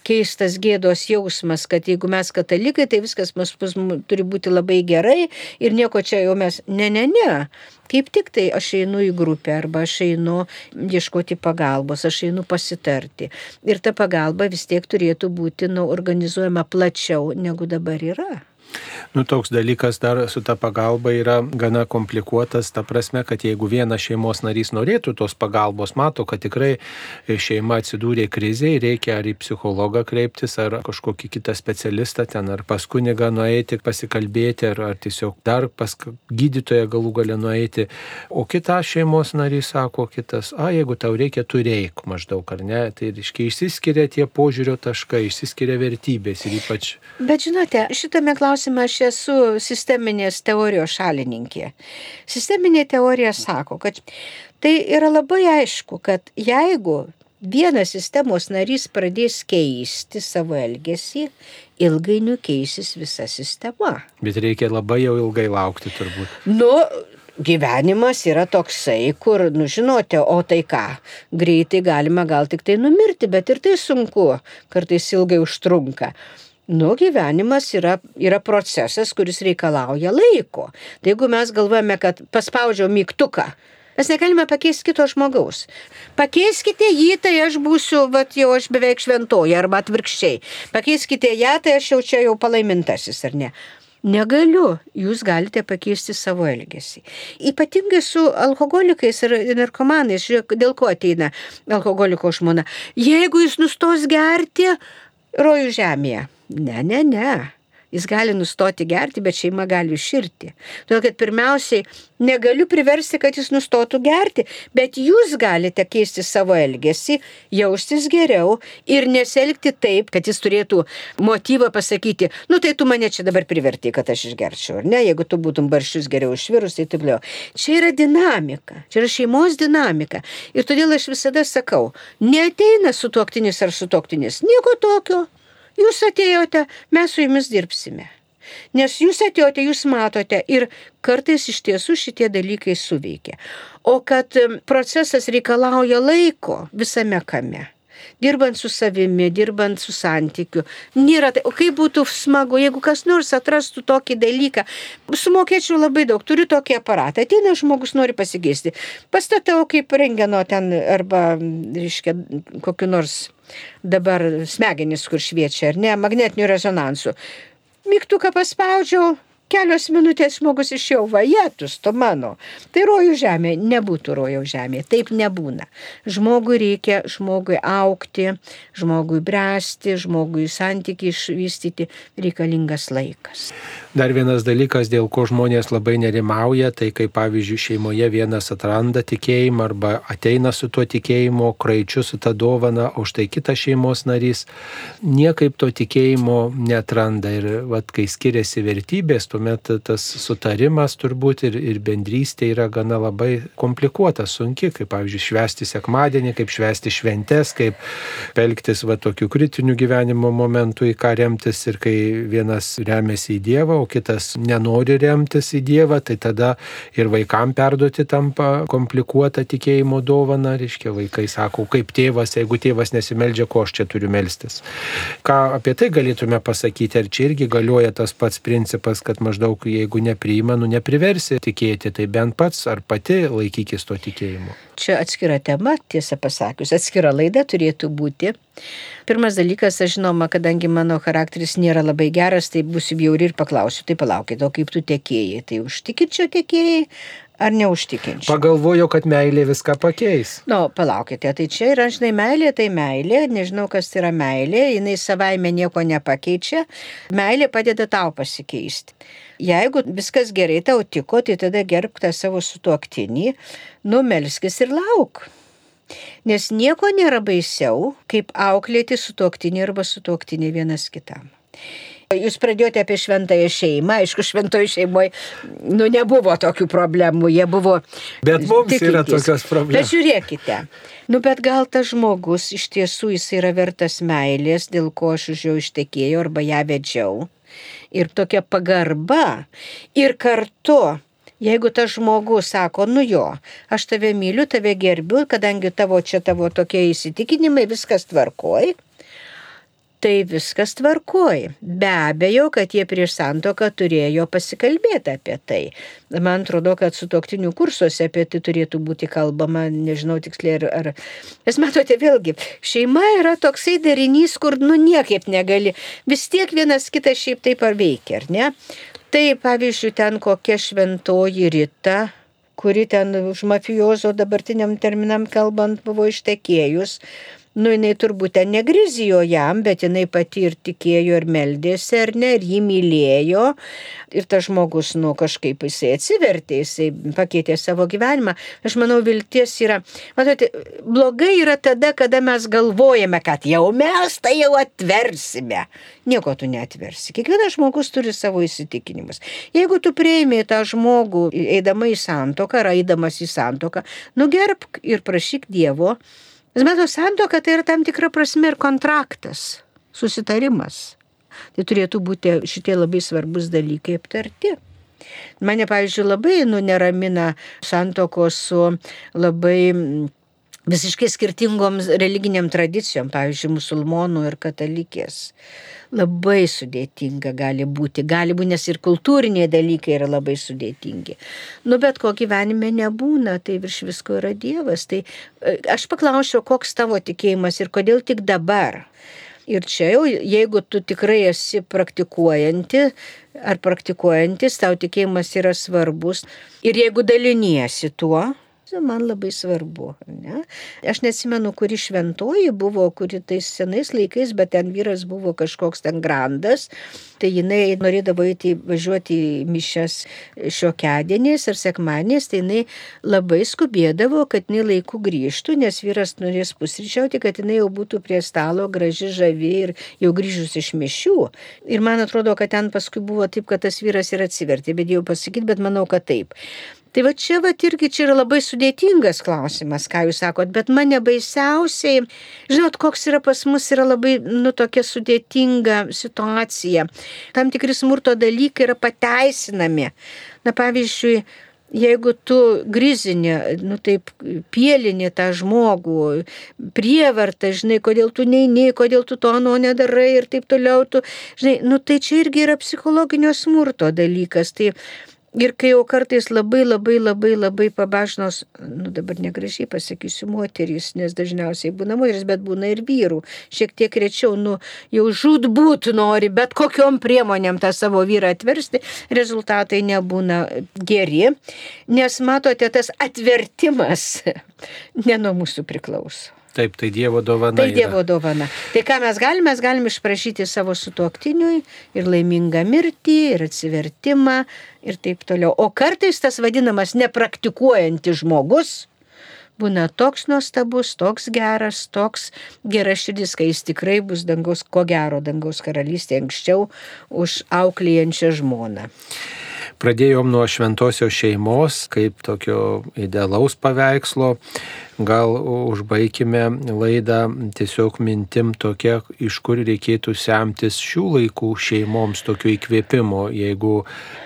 keistas gėdos jausmas, kad jeigu mes katalikai, tai viskas mus, mus turi būti labai gerai ir nieko čia jau mes. Ne, ne, ne. Kaip tik tai aš einu į grupę arba aš einu ieškoti pagalbos, aš einu pasitarti. Ir ta pagalba vis tiek turėtų būti nu, organizuojama plačiau negu dabar yra. Nu, toks dalykas dar su ta pagalba yra gana komplikuotas, ta prasme, kad jeigu vienas šeimos narys norėtų tos pagalbos, mato, kad tikrai šeima atsidūrė krizėje, reikia ar į psichologą kreiptis, ar kažkokį kitą specialistą ten, ar pas kunigą nueiti, pasikalbėti, ar, ar tiesiog dar pas gydytoją galų galę nueiti. O kita šeimos narys sako, kitas, a, jeigu tau reikia, turėk maždaug, ar ne, tai reiškia išsiskiria tie požiūrio taškai, išsiskiria vertybės ir ypač. Bet žinote, šitame klausime aš esu sisteminės teorijos šalininkė. Sisteminė teorija sako, kad tai yra labai aišku, kad jeigu vienas sistemos narys pradės keisti savo elgesį, ilgainiui keisis visa sistema. Bet reikia labai jau ilgai laukti turbūt. Nu, gyvenimas yra toksai, kur, nu žinote, o tai ką, greitai galima gal tik tai numirti, bet ir tai sunku, kartais ilgai užtrunka. Nu, gyvenimas yra, yra procesas, kuris reikalauja laiko. Tai jeigu mes galvojame, kad paspaudžiau mygtuką, mes negalime pakeisti kito žmogaus. Pakeiskite jį, tai aš būsiu, vat, jau aš beveik šventoji, arba atvirkščiai. Pakeiskite ją, tai aš jau čia jau palaimintasis, ar ne? Negaliu, jūs galite pakeisti savo elgesį. Ypatingai su alkoholikais ir narkomanais, žiūrėk, dėl ko ateina alkoholiko žmona. Jeigu jis nustos gerti, rojų žemėje. Ne, ne, ne. Jis gali nustoti gerti, bet šeima gali iširti. Todėl, kad pirmiausiai negaliu priversti, kad jis nustotų gerti, bet jūs galite keisti savo elgesį, jaustis geriau ir neselgti taip, kad jis turėtų motyvą pasakyti, nu tai tu mane čia dabar priverti, kad aš išgerčiau, ar ne, jeigu tu būtum barščius geriau išvirus, tai taip toliau. Čia yra dinamika, čia yra šeimos dinamika. Ir todėl aš visada sakau, neteina su tuoktinis ar su tuoktinis, nieko tokio. Jūs atėjote, mes su jumis dirbsime. Nes jūs atėjote, jūs matote ir kartais iš tiesų šitie dalykai suveikia. O kad procesas reikalauja laiko visame kame dirbant su savimi, dirbant su santykiu. Nėra tai, o kaip būtų smagu, jeigu kas nors atrastų tokį dalyką. Sumokėčiau labai daug, turiu tokį aparatą, ateina žmogus nori pasigėsti. Pastatau kaip rengeno ten arba, reiškia, kokiu nors dabar smegenis, kur šviečia, ar ne, magnetiniu rezonansu. Mygtuką paspaudžiau, kelios minutės žmogus išėjau vajetus, tu mano. Tai rojų žemė nebūtų rojų žemė, taip nebūna. Žmogui reikia žmogui aukti, žmogui bręsti, žmogui santykiai išvystyti, reikalingas laikas. Dar vienas dalykas, dėl ko žmonės labai nerimauja, tai kai pavyzdžiui šeimoje vienas atranda tikėjimą arba ateina su tuo tikėjimu, kraičiu su tą dovana, o štai kitas šeimos narys niekaip to tikėjimo netranda. Ir vat, kai skiriasi vertybės, tuomet tas sutarimas turbūt ir, ir bendrystė yra gana labai komplikuota, sunki, kaip pavyzdžiui švesti sekmadienį, kaip švesti šventes, kaip pelktis va tokių kritinių gyvenimo momentų, į ką remtis ir kai vienas remiasi į Dievą, o kitas nenori remtis į Dievą, tai tada ir vaikam perduoti tampa komplikuota tikėjimo dovana, reiškia vaikai sako, kaip tėvas, jeigu tėvas nesimeldžia, ko aš čia turiu melstis. Ką apie tai galėtume pasakyti, ar čia irgi galioja tas pats principas, kad maždaug jeigu nepriima, nu nepriversi tikėti, tai bent pats ar pati laikykis to tikėjimo. Čia atskira tema, tiesą pasakius, atskira laida turėtų būti. Pirmas dalykas, aš žinoma, kadangi mano charakteris nėra labai geras, tai būsiu bjauri ir paklausiu, tai palaukit, o kaip tu tiekėjai, tai užtikinčio tiekėjai ar neužtikinčiau. Pagalvojau, kad meilė viską pakeis. Nu, palaukite, tai čia yra, žinai, meilė, tai meilė, nežinau, kas yra meilė, jinai savaime nieko nepakeičia, meilė padeda tau pasikeisti. Jeigu viskas gerai tau tiko, tai tada gerbk tą savo sutuoktinį, numelskis ir lauk. Nes nieko nėra baisiau, kaip auklėti sutuoktinį arba sutuoktinį vienas kitam. Jūs pradėjote apie šventąją šeimą, aišku, šventoje šeimoje nu, nebuvo tokių problemų, jie buvo. Bet mums tikintys. yra tokios problemos. Bet žiūrėkite, nu bet gal tas žmogus iš tiesų jis yra vertas meilės, dėl ko aš už jo ištekėjau arba ją vedžiau. Ir tokia pagarba. Ir kartu Jeigu tas žmogus sako, nu jo, aš tave myliu, tave gerbiu, kadangi tavo čia tavo tokie įsitikinimai, viskas tvarkoj, tai viskas tvarkoj. Be abejo, kad jie prieš santoką turėjo pasikalbėti apie tai. Man atrodo, kad su toktinių kursuose apie tai turėtų būti kalbama, nežinau tiksliai ar... ar... Nes matote, vėlgi, šeima yra toksai darinys, kur nu niekaip negali, vis tiek vienas kitas šiaip taip ar veikia, ar ne? Tai pavyzdžiui, ten kokia šventoji ryta, kuri ten už mafijozo dabartiniam terminam kalbant buvo ištekėjus, nu jinai turbūt ten negrizijo jam, bet jinai pati ir tikėjo ir meldėsi, ar ne, ir jį mylėjo. Ir tas žmogus, nu kažkaip jisai atsivertė, jisai pakeitė savo gyvenimą. Aš manau, vilties yra, matote, blogai yra tada, kada mes galvojame, kad jau mes tai jau atversime. Nieko tu netversi. Kiekvienas žmogus turi savo įsitikinimus. Jeigu tu prieimė tą žmogų, eidama į santoką ar eidamas į santoką, nugerbk ir prašyk Dievo, Jūs mato, santoka tai yra tam tikra prasme ir kontraktas, susitarimas. Tai turėtų būti šitie labai svarbus dalykai aptarti. Mane, pavyzdžiui, labai nuneramina santokos su labai visiškai skirtingom religiniam tradicijom, pavyzdžiui, musulmonų ir katalikės labai sudėtinga gali būti. Gali būti, nes ir kultūriniai dalykai yra labai sudėtingi. Nu, bet ko gyvenime nebūna, tai virš visko yra Dievas. Tai e, aš paklausiau, koks tavo tikėjimas ir kodėl tik dabar. Ir čia jau, jeigu tu tikrai esi praktikuojanti ar praktikuojantis, tau tikėjimas yra svarbus. Ir jeigu daliniesi tuo, man labai svarbu. Ne? Aš nesimenu, kuri šventoji buvo, kuri tais senais laikais, bet ten vyras buvo kažkoks ten grandas, tai jinai norėdavo eiti važiuoti į mišęs šiokiadieniais ar sekmaniais, tai jinai labai skubėdavo, kad jinai laiku grįžtų, nes vyras norės pusryčiauti, kad jinai jau būtų prie stalo graži, žavi ir jau grįžus iš mišių. Ir man atrodo, kad ten paskui buvo taip, kad tas vyras ir atsivertė, bet jau pasakyti, bet manau, kad taip. Tai va čia va irgi čia yra labai sudėtingas klausimas, ką jūs sakot, bet mane baisiausiai, žinot, koks yra pas mus, yra labai, nu, tokia sudėtinga situacija. Tam tikri smurto dalykai yra pateisinami. Na, pavyzdžiui, jeigu tu grizinė, nu taip, pielinė tą žmogų, prievartą, žinai, kodėl tu neini, kodėl tu to ano nedarai ir taip toliau, tu, žinai, nu tai čia irgi yra psichologinio smurto dalykas. Tai Ir kai jau kartais labai labai labai labai pabažnos, nu dabar negražiai pasakysiu moterys, nes dažniausiai būna moteris, bet būna ir vyrų, šiek tiek rečiau, nu jau žudbūt nori, bet kokiom priemonėm tą savo vyrą atversti, rezultatai nebūna geri, nes matote, tas atvertimas ne nuo mūsų priklauso. Taip, tai Dievo dovana. Tai Dievo yra. dovana. Tai ką mes galime, mes galime išprašyti savo sutuoktiniui ir laimingą mirtį, ir atsivertimą, ir taip toliau. O kartais tas vadinamas nepraktikuojantis žmogus, būna toks nuostabus, toks geras, toks geraširdis, kai jis tikrai bus dangaus, ko gero dangaus karalystė anksčiau už auklėjančią žmoną. Pradėjom nuo šventosios šeimos kaip tokio idealaus paveikslo, gal užbaigime laidą tiesiog mintim tokia, iš kur reikėtų semtis šių laikų šeimoms tokio įkvėpimo, jeigu,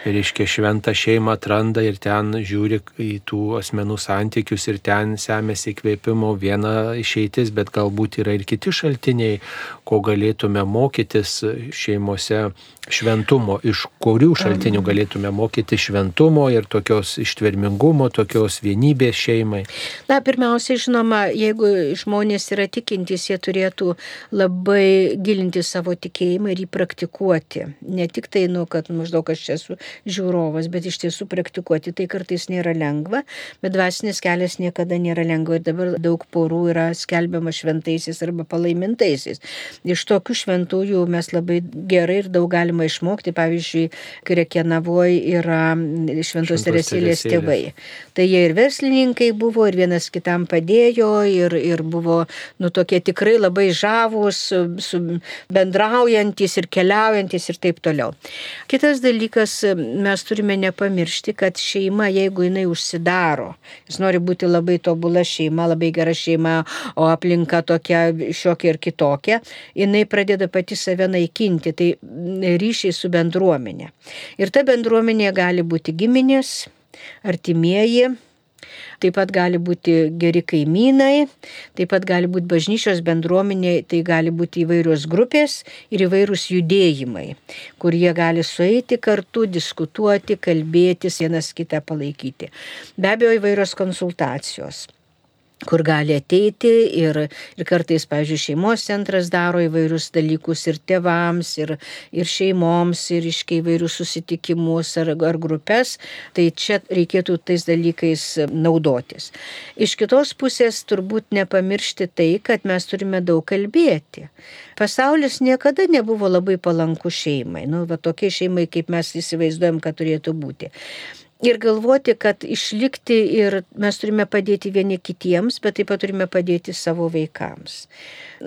reiškia, šventą šeimą atranda ir ten žiūri į tų asmenų santykius ir ten semėsi įkvėpimo viena išeitis, bet galbūt yra ir kiti šaltiniai, ko galėtume mokytis šeimose šventumo, iš kurių šaltinių galėtume mokyti šventumo ir tokios ištvermingumo, tokios vienybės šeimai. Na, pirmiausia, Pirmiausia, žinoma, jeigu žmonės yra tikintys, jie turėtų labai gilinti savo tikėjimą ir jį praktikuoti. Ne tik tai, nu, kad maždaug aš čia esu žiūrovas, bet iš tiesų praktikuoti. Tai kartais nėra lengva, bet dvasinis kelias niekada nėra lengva ir dabar daug porų yra skelbiama šventaisiais arba palaimintaisiais. Iš tokių šventųjų mes labai gerai ir daug galima išmokti. Pavyzdžiui, Krekenavoje yra šventos Teresėlės tėvai. Tai jie ir verslininkai buvo, ir vienas kitam padėjo ir, ir buvo nu, tokie tikrai labai žavūs, su, su bendraujantis ir keliaujantis ir taip toliau. Kitas dalykas, mes turime nepamiršti, kad šeima, jeigu jinai užsidaro, jis nori būti labai tobula šeima, labai gera šeima, o aplinka tokia šiokia ir kitokia, jinai pradeda pati save naikinti, tai ryšiai su bendruomenė. Ir ta bendruomenė gali būti giminės, artimieji, taip pat gali būti geri kaimynai, taip pat gali būti bažnyčios bendruomenė, tai gali būti įvairios grupės ir įvairūs judėjimai, kur jie gali sueiti kartu, diskutuoti, kalbėtis, vienas kitą palaikyti. Be abejo, įvairios konsultacijos kur gali ateiti ir, ir kartais, pavyzdžiui, šeimos centras daro įvairius dalykus ir tėvams, ir, ir šeimoms, ir iškai įvairius susitikimus ar, ar grupės, tai čia reikėtų tais dalykais naudotis. Iš kitos pusės turbūt nepamiršti tai, kad mes turime daug kalbėti. Pasaulis niekada nebuvo labai palanku šeimai, nu, va tokiai šeimai, kaip mes įsivaizduojam, kad turėtų būti ir galvoti, kad išlikti ir mes turime padėti vieni kitiems, bet taip pat turime padėti savo vaikams.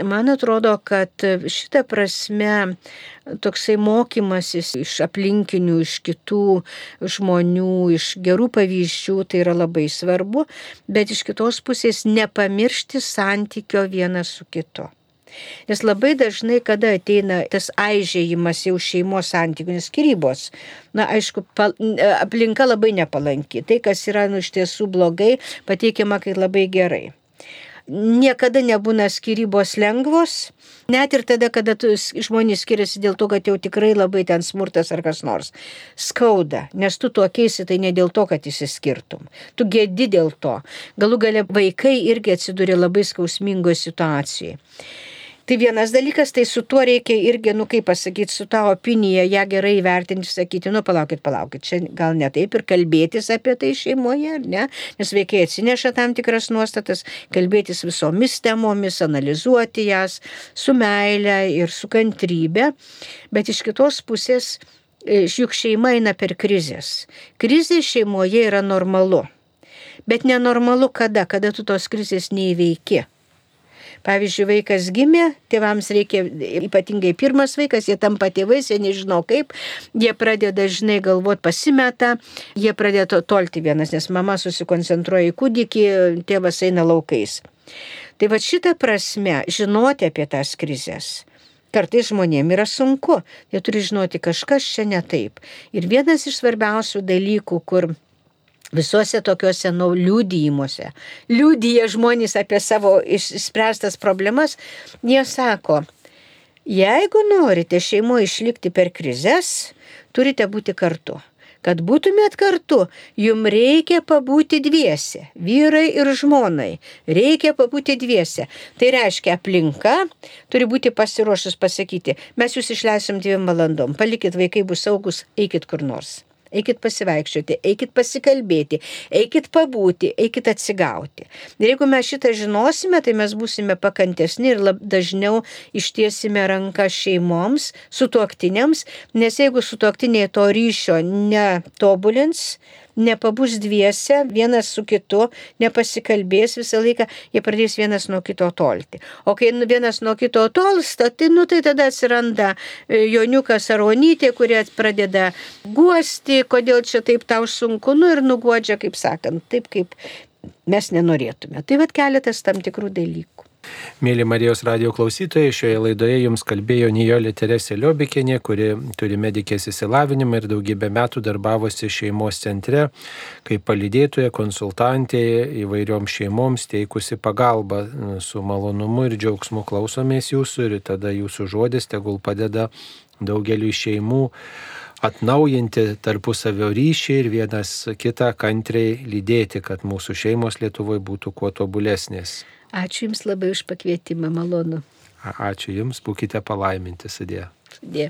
Man atrodo, kad šitą prasme toksai mokymasis iš aplinkinių, iš kitų žmonių, iš gerų pavyzdžių, tai yra labai svarbu, bet iš kitos pusės nepamiršti santykio vienas su kitu. Nes labai dažnai, kada ateina tas aižėjimas jau šeimos santykių, nes skirybos, na aišku, pal, aplinka labai nepalanki. Tai, kas yra nu iš tiesų blogai, pateikiama kaip labai gerai. Niekada nebūna skirybos lengvos, net ir tada, kada žmonės skiriasi dėl to, kad jau tikrai labai ten smurtas ar kas nors. Skauda, nes tu tuo keisi tai ne dėl to, kad įsiskirtum. Tu gėdi dėl to. Galų gale vaikai irgi atsidūrė labai skausmingoje situacijoje. Tai vienas dalykas, tai su tuo reikia irgi, nu kaip pasakyti, su tą opiniją, ją gerai įvertinti, sakyti, nu palaukit, palaukit, čia gal ne taip ir kalbėtis apie tai šeimoje, ne? nes vaikai atsineša tam tikras nuostatas, kalbėtis visomis temomis, analizuoti jas su meile ir su kantrybė, bet iš kitos pusės, e, juk šeima eina per krizės. Krizė šeimoje yra normalu. Bet nenormalu kada, kada tu tos krizės neįveiki. Pavyzdžiui, vaikas gimė, tėvams reikia, ypatingai pirmas vaikas, jie tampa tėvais, jie nežino kaip, jie pradeda dažnai galvoti pasimeta, jie pradeda tolti vienas, nes mama susikoncentruoja į kūdikį, tėvas eina laukais. Tai va šitą prasme žinoti apie tas krizės. Kartais žmonėms yra sunku, jie turi žinoti kažkas čia ne taip. Ir vienas iš svarbiausių dalykų, kur visuose tokiuose nu, liūdėjimuose. Liūdėja žmonės apie savo išspręstas problemas, jie sako, jeigu norite šeimoje išlikti per krizes, turite būti kartu. Kad būtumėt kartu, jum reikia pabūti dviese, vyrai ir žmonai, reikia pabūti dviese. Tai reiškia, aplinka turi būti pasiruošus pasakyti, mes jūs išleisim dviem valandom, palikit vaikai bus saugus, eikit kur nors eikit pasivaikščioti, eikit pasikalbėti, eikit pabūti, eikit atsigauti. Ir jeigu mes šitą žinosime, tai mes būsime pakantesni ir dažniau ištiesime ranką šeimoms, sutuoktiniams, nes jeigu sutuoktiniai to ryšio netobulins, nepabus dviese, vienas su kitu, nepasikalbės visą laiką, jie pradės vienas nuo kito tolti. O kai vienas nuo kito tolsta, tai, nu, tai tada atsiranda e, Joniukas Aronytė, kurie pradeda guosti, kodėl čia taip tau sunku, nu ir nuguodžia, kaip sakant, taip kaip mes nenorėtume. Tai vad keletas tam tikrų dalykų. Mėly Marijos radio klausytojai, šioje laidoje jums kalbėjo Nijolė Teresė Liobikinė, kuri turi medikės įsilavinimą ir daugybę metų darbavosi šeimos centre, kaip palydėtoja, konsultantė įvairioms šeimoms, teikusi pagalbą. Su malonumu ir džiaugsmu klausomės jūsų ir tada jūsų žodis tegul padeda daugeliu šeimų atnaujinti tarpusavio ryšį ir vienas kitą kantriai lydėti, kad mūsų šeimos Lietuvoje būtų kuo tobulesnės. Ačiū Jums labai už pakvietimą, malonu. Ačiū Jums, būkite palaiminti, sudė. Sudė.